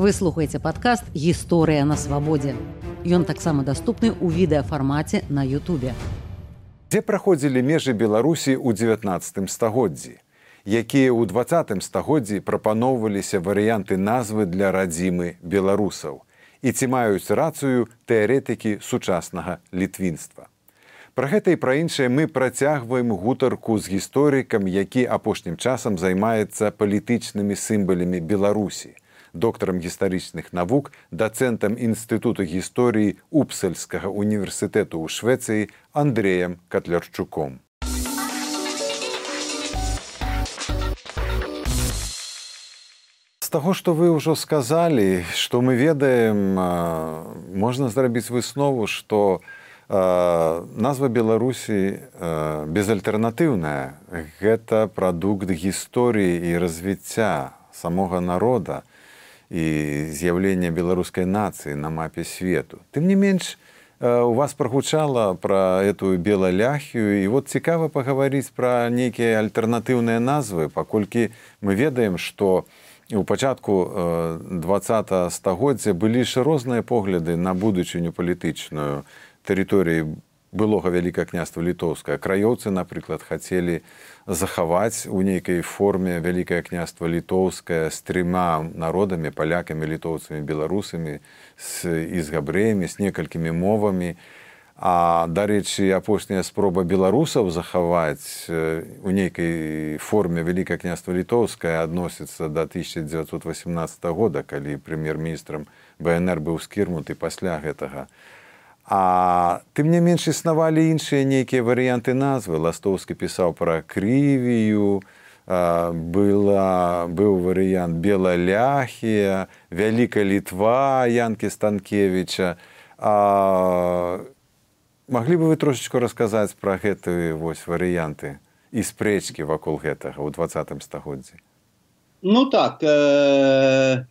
Вы слухаеце падкаст гісторыя на свабодзе. Ён таксама даступны ў відэафармаце на Ютубе. Дзе праходзілі межы Беларусі ў 19 стагоддзі, якія ў двадцатым стагоддзі прапаноўваліся варыянты назвы для радзімы беларусаў і ці маюць рацыю тэарэтыкі сучаснага літвінства. Пра гэта і пра іншае мы працягваем гутарку з гісторыкам, які апошнім часам займаецца палітычнымі сімбалямі Беларусі, доктарам гістарычных навук, дацэнтам інстытуту гісторыі Упсальскага універсітэту ў Швецыі Андреем Катлярчуком. таго што вы ўжо сказалі што мы ведаем можна зрабіць выснову што назва беларусі безальтэрнатыўная гэта прадукт гісторыі і развіцця самога народа і з'яўлення беларускай нацыі на мапе свету. Тым не менш у вас прагучала пра этую белаляхію і вот цікава пагаварыць пра нейкія альтэрнатыўныя назвы паколькі мы ведаем што у пачатку два стагоддзя былі ж розныя погляды на будучыню палітычную тэрыторыі былога вялікае княства літоўскае. Краёўцы напрыклад хацелі захаваць у нейкай форме вялікае княства літоўскае з трыма народамі палякамі літоўцамі беларусамі з, і з габрэямі з некалькімі мовамі. А дарэчы апошняя спроба беларусаў захаваць у нейкай форме вялікае княства літоўскае адносіцца да 1918 года калі прэм'ер-міністрам бнр быў скірнуты пасля гэтага. А тым не менш існавалі іншыя нейкія варыянты назвы. Ластоўскі пісаў пра крывію, была, быў варыянт белаляхія, вялікая літва янкі станкевіча. Маглі бы вы трошечку расказаць пра гэтыя варыянты і спрэчкі вакол гэтага ў двадцатым стагоддзі. Ну так. Э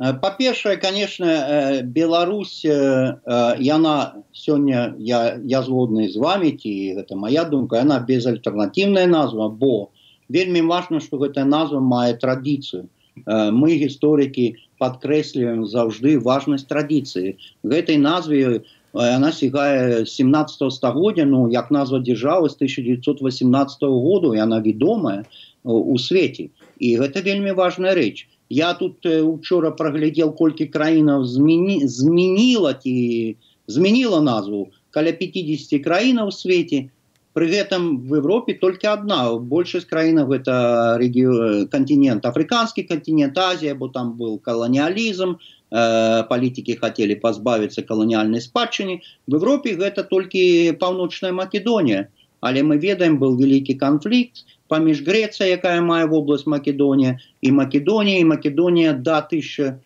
па-першае конечно Беларусь яна сёння я я згодны з вами ці гэта моя думка она безальтэрнатыўная назва бо вельмі важно что гэтая назва мае традыцыю. Мы гісторыкі подкрэсліваем заўжды важнасць традыцыі. Гэтай назве она сігае 17 стагоддзя ну як назва дзяржавы з 1918 году і она вядомая у свеце. І гэта вельмі важная рэч Я тут учора праглядзеў колькі краінаў змені, змяніла ці змяніла назву каля 50 краінаў у свеце. Пры гэтым в Европе только одна большасць краінаў это рэгіё кантинент афрыканскі кантинент Азія, бо там был каланіялізм, э, палітыкі хотели пазбавіцца каланіяльнай спадчыне. В Европе гэта толькі паўночная Македонія. Але мы ведаем был вялікі канфлікт паміж Грецыя, якая мае вобласць Македонія і Македонія і Македонія да 1000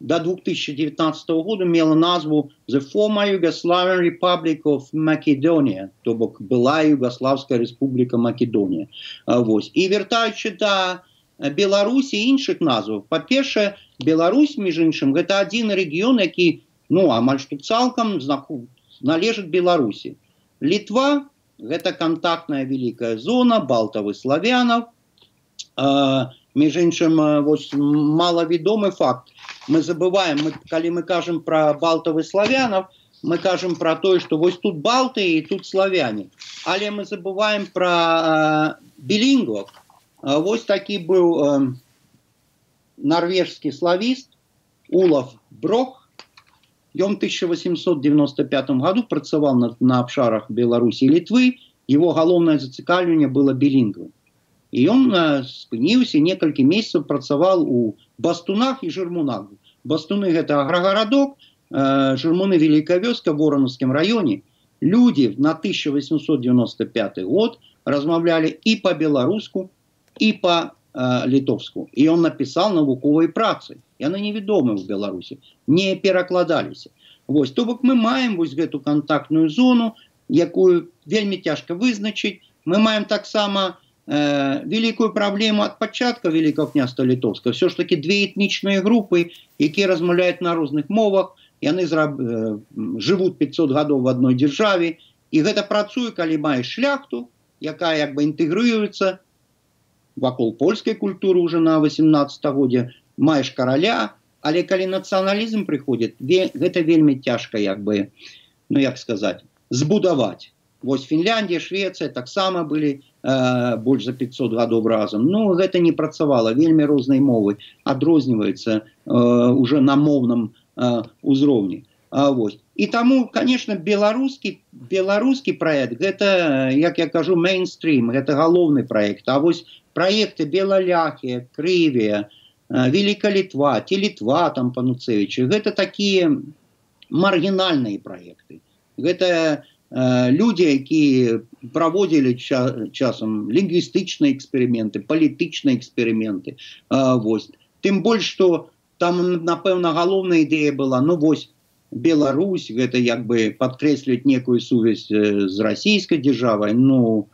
до 2019 года мела назву the former Yugoslavian Republic of Macedonia, то бок была Югославская Республика Македонія. Вось. І вяртаючы да Беларусі іншых назваў. Па-першае, Беларусь між іншым гэта адзін рэгіён, які ну амаль што цалкам належыць Беларусі. Літва гэта контактная великая зона балтавы славянов меж іншым вось малавядомы факт. Мы забываем мы калі мы кажам про балтавы славянов мы кажам про тое что вось тут балты і тут славяне. Але мы забываем про билингов вось такі быў норвежскі славіст улов брох Ён 1895 году працаваў на, на абшарах Беларусі і літвы его галоўнае зацікаўленне было білінгвы і ён спыніўся некалькі месяцаў працаваў у бастунах і жырмунах бастуны гэта аграгарадок жырмуны великая вёска воронаўскім раёне люди на 1895 год размаўлялі і по-беларуску і по літовску і он напісаў навуковай працы яны невядомы ў беларусі не перакладаліся Вось то бок мы маем вось гэту контактную зону якую вельмі цяжка вызначыць мы маем таксама э, великкую праблему ад пачатка великого княства літовска все ж таки две этнічныя групы якія размаўляюць на розных мовах яны зраб... э, живут 500 гадоў в одной дзяржаве і гэта працуе калі маеш шляхту якая як бы інтэгрыюецца вакол польскай культуры уже на 18 годзе маеш караля але калі нацыяналізм прыходзіць гэта вельмі цяжка як бы ну як сказаць збудаваць вось Фінляндія Швецыя таксама былі э, больш за 500 гадоў разам Ну гэта не працавала вельмі рознай мовы адрозніваецца э, уже на моўным э, узроўні А вось і таму конечно беларускі беларускі проект гэта як я кажу мейнстрим гэта галоўны проект. А вось проекты белаляхі крывія велика літва ці літва там пануцевичы гэта такія маргінальныя проекты. Гэта люди якія праводзілі часам лінгвістычныя эксперыменты палітычныя эксперыменты вось тым больш что там напэўна галоўная ідэя была ну вось Беларусь гэта як бы падкрэсліваць некую сувязь з расійскай дзяржавай ну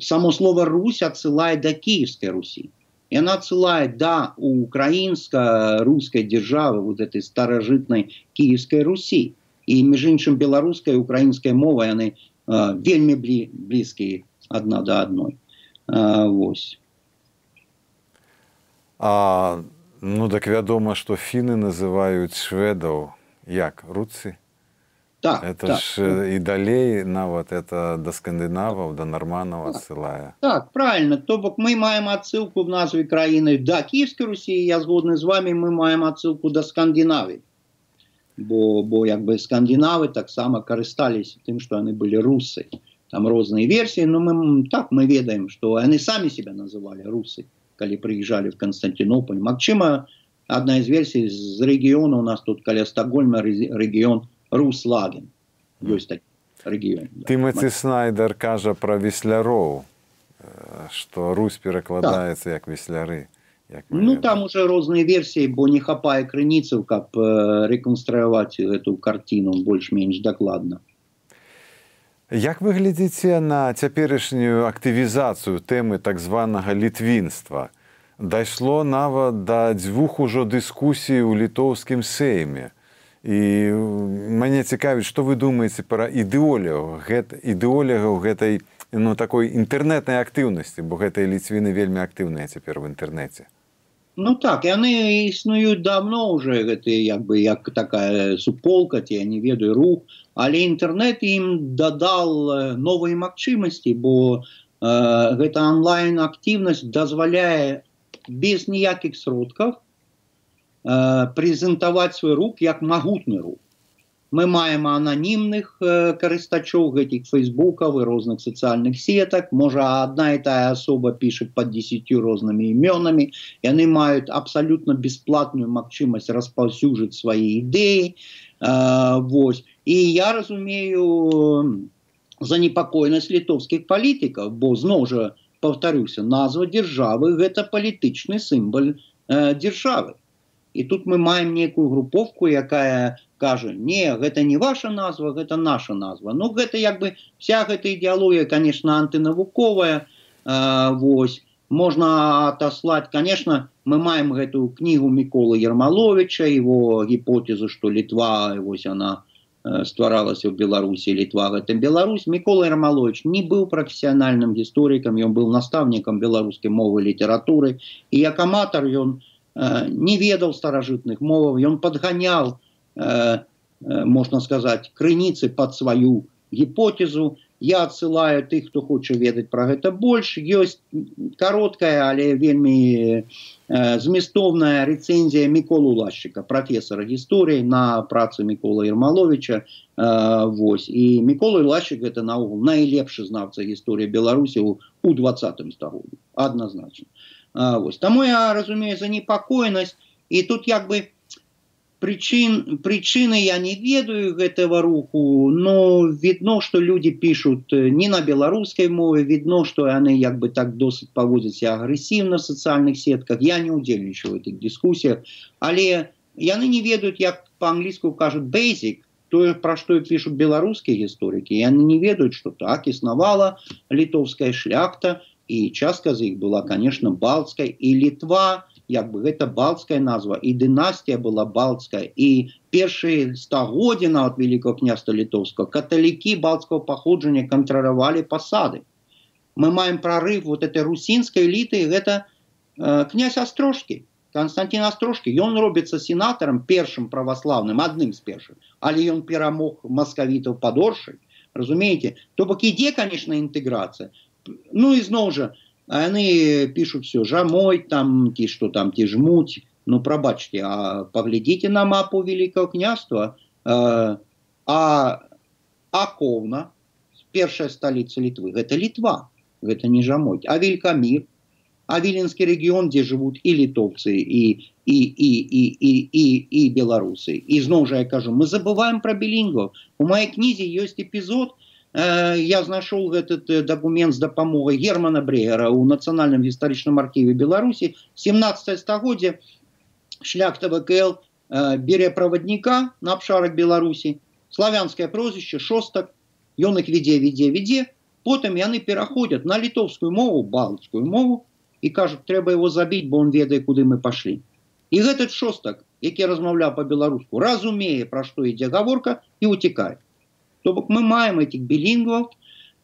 само слово Русь адсылае да кіевскай Русі яна отсылает да украинско-русской державы вот этой старожитной киевской Руси. И между іншым беларускай украинской мовой яны э, вельмі бли, блізкія одна до одной. Э, Вось. А, ну так вядома что фіны называют шведаў як руцы так, это так, ж так. і далей нават это да скандынаваў да нарманаў адсылае так, так правильно. То бок мы маем адсылку в назве краіны да кіевскай Русі я згодны з вами мы маем адсылку да скандинавы бо бо як бы скандинавы таксама карысталіся тым что яны былі русы. Там розныя версіі но мы так мы ведаем что яны самі себя называли русы калі прыїжджалі в константинополь. Магчыма одна из версій з рэгіёна у нас тут каля стагольма рэгіён Руслаген ёсць так рэгіён Тымаці снайдер кажа пра весляроў што Русь перакладаецца так. як весляры Ну там уже розныя версіі бо не хапае крыніцаў каб рэканструяваць эту карціну больш-менш дакладна Як вы глядзіце на цяперашнюю актывізацыю тэмы так званага літвінства? Дайшло нават да дзвюх ужо дыскусій у літоўскім сейме і мяне цікавіць што вы думаеце пра ідэолію гэта ідэолігаў гэтай ну такой інтэрнетнай актыўнасці бо гэтыя ліцвіны вельмі актыўныя цяпер в інтэрнэце ну так яны існуюць давно уже гэты як бы як такая суполка ці я не ведаю рух. Але інтэрнет ім дадал новыя магчымасці бо э, гэта онлайн актыўнасць дазваляе без ніякіх сродкаў прэзентаваць свой рук як магутны рух. Мы маем ананімных э, карыстачоў гэтых фейсбукаў і розных сацыяльных сетак. Можа адна і тая асоба піша под 10 рознымі імёнамі. Яны маюць абсалютна бясплатную магчымасць распаўсюджыць свае ідэі. Э, і я разумею занепакойнасць літоўскіх палітыкаў, бо зноў жа паўтарюся, назва дзяржавы гэта палітычны сімбаль э, дзяржавы і тут мы маем некую групоўку якая кажа не гэта не ваша назва гэта наша назва ну гэта як бы вся гэта ідэалогія конечно антынавуковая Вось. Можна отослать конечно мы маем гэтую кнігу міколы ермаловича его гіпотэзу что літва вось она стваралася ў беларусі літва гэтым Беларусь. Мікола ермалович не быў прафесіянальным гісторыкам ён был настаўнікам беларускай мовы літаратуры. І як аматар ён у Э, не ведаў старажытных моваў ён подганял э, э, можна сказаць крыніцы под сваю гіпотэзу я адсылаю тых хто хоча ведаць про гэта больш ёсць кароткая але вельмі зместовная рэцэнзія міколу лашчыка професора гісторыі на працы мікола ермаловича Вось і міколы лашчык гэта наогул найлепшы знаўца гісторыі беларусі у двадцатым стагоддзі адназначна Вось. Таму я разумею занепакоенасць і тут як бы прычын прычыны я не ведаю гэтага руху но відно что люди пишут не на беларускай мове відно что яны як бы так досыць паводзяць агрэсіўна в социальных сетках. Я не удзельнічаю этих дискуссиях. Але яны не ведаюць як по-англійску кажут basic тое пра што пишут беларускія гісторыкі яны не ведаюць что так існавала літоўская шляхта і частка з іх была конечно балтская і літва як бы гэта балтская назва і дынастія была балтская. І першые стагоддзіна от великого княства літоўского каталікі балтского паходжання кантралявалі пасады мы маем прорыв вот этой русінской эліты гэта э, князь астрожки Константин Астрожкі ён робіцца сенатарам першым праваслаўным адным з першых але ён перамог маскавітаў падоршай разумееце то бок ідзе конечно інтэграцыя ну і зноў жа яны пишут все жамой там ці что там ці жмуць ну прабачьте а поглядите на мапу великого княства э, а акоўна першая столица літвы гэта літва гэта не жамой а великамир а віленскі рэгіён дзе жывуць і літоўцы і і і і і і і беларусы і зноў жа я кажу мы забываем про білінгу у маёй кнізе ёсць эпізод э, я знайшоў этот э, документ з дапамогай германа брегера у нацыянальным гістарычным архіве беларусі 17 стагоддзя шляхта вКл э, бере правадніка на абшарах беларусі славянскае прозвішча шостак. Ён их вядзе вядзе вядзе потым яны пераходят на літоўскую мову балцкую мову. І кажуць трэба его забіць бо он ведае куды мы пашлі і гэтый шостак які размаўляў по-беларуску разумее пра што ідзе гаворка і уцікае то бок мы маем этих білінгваў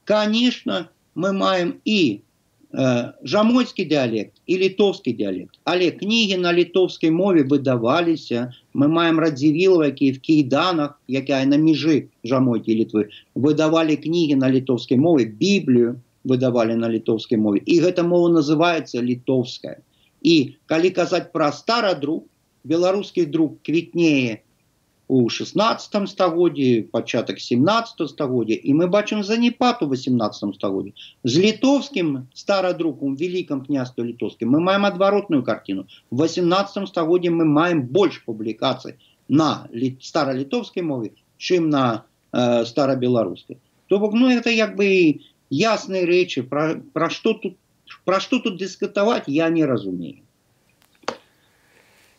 конечно мы маем і э, жамойскі дыялект і літоўскі дыялект але кнігі на літоўскай мове выдаваліся мы маем радзівілова які в кейданах якая на межы жамойкі літвы выдавалі кнігі на літоўскай мове біблію выдавалі на літоўскай мове. І гэта мова называется літоўская. І калі казаць пра старадрук беларускі друк квітнее у 16 стагоддзі пачатак 17 стагоддзя і мы бачым занепад у 18 стагоддзе з літоўскім старадрукам великкам княству літоўскім мы маем адваротную картину в 18 стагоддзе мы маем больш публікацый на старалітоўскай мове чым на э, старабеларускай то бок ну это як бы ясныя рэчы пра, пра што тут пра што тут дыскатаваць я не разумею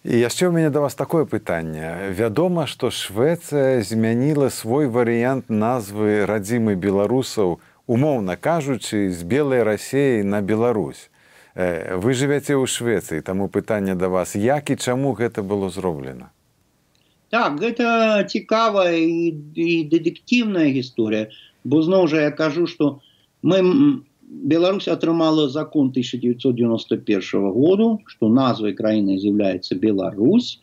І яшчэ ў мяне да вас такое пытанне. Вядома што швецыя змяніла свой варыянт назвы радзімы беларусаў умоўна кажучы з белай рассеяй на Беларусь вы жывяце ў швецыі таму пытанне да вас як і чаму гэта было зроблена? Так гэта цікавая і, і дэдыктыўная гісторыя. Бо зноў жа я кажу што мы Беларусь атрымала закон 1991 году, что назвай краіны з'яўляецца Беларусь.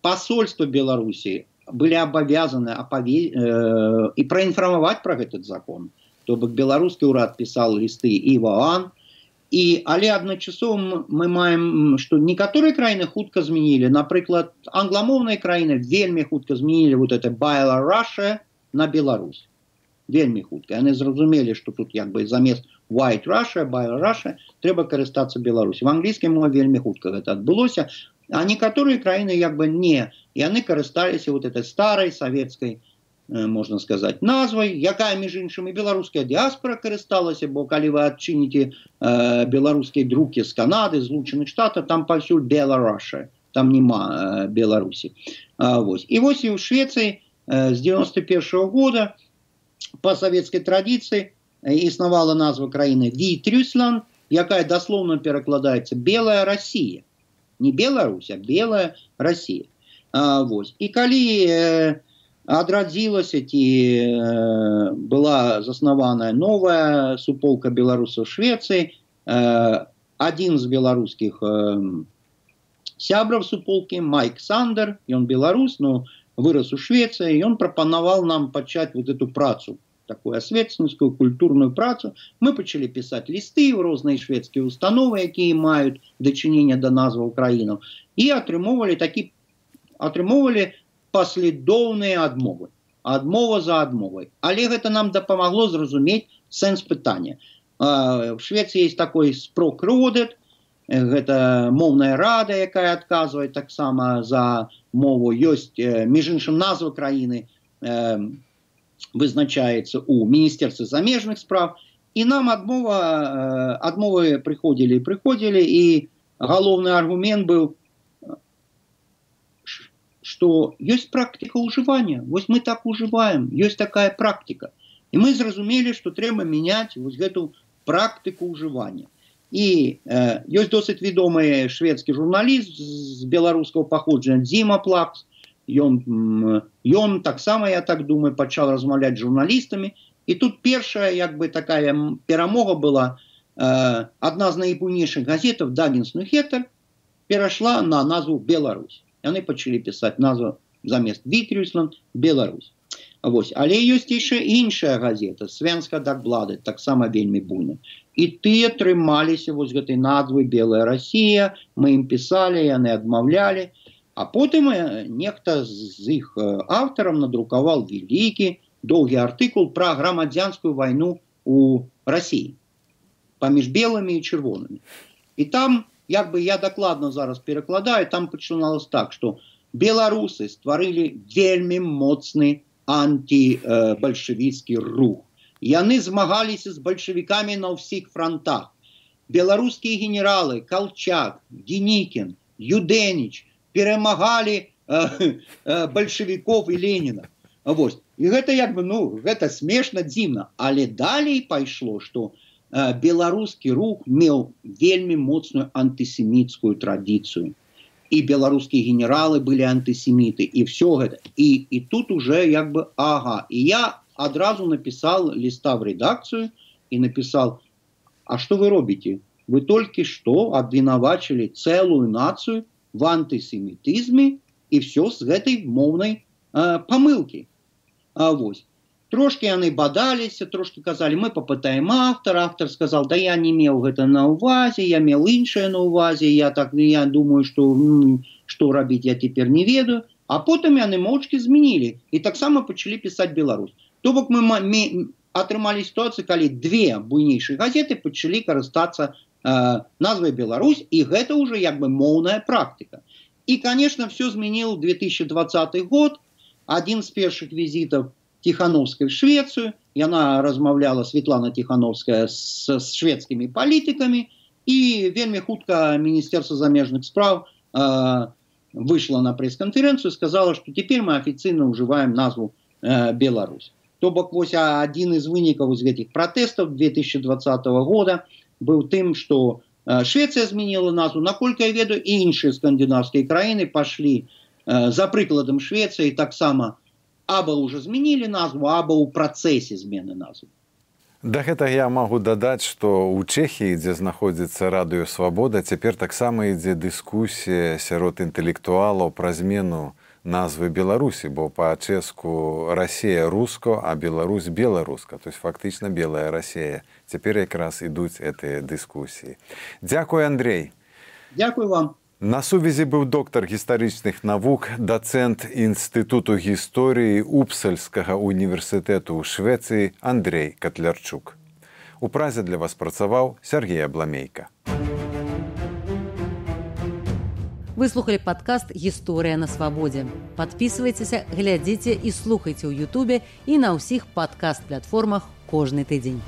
Посольство Беларусі были обязаны опове... э, и проинформовать про этот закон. То бок беларускі ўрад писал листы і Ваан, і але адначасова мы маем что некаторыя краіны хутка змянілі напрыклад англамоўныя краіны вельмі хутка змянілі вот это байла Russia на Беларусь вельмі хутка. Яны зразумелі что тут як бы замест white Russia by Russia трэба карыстацца Беларусь в англійскай мове вельмі хутка гэта адбылося а некаторыя краіны як бы не. Яны карысталіся вот этой старой советской э, можно сказать назвай якая між іншым і беларуская диаспора карысталася бо калі вы адчыніце э, беларускія друкі з канады злучаных штатов там паўсюль беларуша там няма э, беларусі. Вось. І вось і ў швецыі э, з 91 -го года у по советской традиции існавала назва краіны Вітрюслан, якая даслоўна перакладаецца белая Россия. Не Беларусь, а белая Россия. А, вось. І калі э, адрадзілася ці э, была заснаваная новая суполка беларусаў Швецыі, э, адзін з беларускіх э, сябраў суполкі Майк Сандер, ён беларус, но вырос у Швеции, и он пропоновал нам почать вот эту працу, такую осветственную, культурную працу. Мы начали писать листы в разные шведские установы, которые имеют дочинение до назвы Украины, и отрымовывали такие, отрымовывали последовные отмовы. Адмова за адмовай. Але гэта нам дапамагло зразумець сэнс пытання. В Швеции есть такой спрок родет, гэта моўная рада якая адказвае таксама за мову. Ёсць між іншым назва краіны э, вызначаецца у міністерстве замежных справ і нам адмова э, адмовы прыходзілі прыходзілі і галоўны аргумент быў что ёсць практика ўжывання. Вось мы так ужываем ёсць такая практика і мы зразумелі что трэба мяняць вось гэту практыку ўжывання і э, ёсць досыць вядомы шведскі журналіст з беларускаго паходжання дзіма плакс. Ён ён таксама я так думаю пачаў размаўляць журналістамі і тут першая як бы такая перамога была одна з найбуйнейших газетаў дагінсну хетер перайшла на назву Беларусь яны пачалі пісаць назву замест Вітрюсланд Беларусь Вось. але ёсць яшчэ іншая газета свенска дакблады таксама вельмі буйна і тыя трымаліся вось гэтай назвы белая Росія мы ім пісалі яны адмаўлялі а потым нехта з іх аўтарам надрукаваў вялікі доўгі артыкул пра грамадзянскую вайну у Росіі паміж белымі і чырвонымі і там як бы я дакладна зараз перакладаю там пачыналось так что беларусы стварылі вельмі моцны антибальшавіцкі рух Яны змагаліся з бальшавікамі на ўсіх фронтах. Беларускія генералы, Калчак, Генікін, Юдэніч перамагалі э, э, бальшавіков і Леніна. Вось. І гэта як бы ну гэта смешна дзіўна, але далей пайшло, што э, беларускі рух меў вельмі моцную антысеміцкую традыцыю. І беларускія генералы былі антысеміты і все гэта. І, і тут уже як бы ага і я адразу написал листа в редакцию и написал, а что вы робите? Вы только что обвиновачили целую нацию в антисемитизме и все с этой мовной э, помылки. А, вот. Трошки они бадались, трошки казали, мы попытаем автор. Автор сказал, да я не имел это на увазе, я имел иншее на увазе, я так, я думаю, что, что робить я теперь не ведаю. А потом яны молчки зменили. И так само почали писать Беларусь. То бок мы атрымалі сітуацыю калі две буйнейшыя газеты пачалі карыстацца э, назвай Беларусь і гэта уже як бы моўная практыка. І конечно все зменил 2020 год. Один з першых візітаў тихохановской в Швецию. Яна размаўляла Светлана тихохановская с, с шведскімі палітыкамі і вельмі хутка міністерства замежных справ э, выйшла на пресс-конференцию сказала что теперь мы офіцыйна уживаем назву э, Беларусь То бок вось адзін з вынікаў з гэтых пратэстаў 2020 года быў тым, што Швецыя зменіла назву, наколькі я ведаю, і іншыя скандынаўскія краіны пашлі за прыкладам Швецыі таксама або ўжо змянілі назву, або ў працэсе змены назвы. Да гэтага я магу дадаць, што ў Чэхіі, дзе знаходзіцца радыёвабода, цяпер таксама ідзе дыскусія сярод інтэлектуалаў пра змену назвы беларусі бо па-чэску россия руско а беларусь беларуска то есть фактычна белая россия цяпер якраз ідуць этыя дыскусіі дзякуй андрей. Дзякую вам. На сувязі быў доктар гістарычных навук дацэнт інстытуту гісторыі упсальскага універсітэту ў швецыі андрей катлярчук у празе для вас працаваў сергей абламейка выслухали падкаст гісторыя на свабодзе подписывайтеся глядзіце і слухайте ў Ютубе і на ўсіх падкаст платформах кожны тыдзень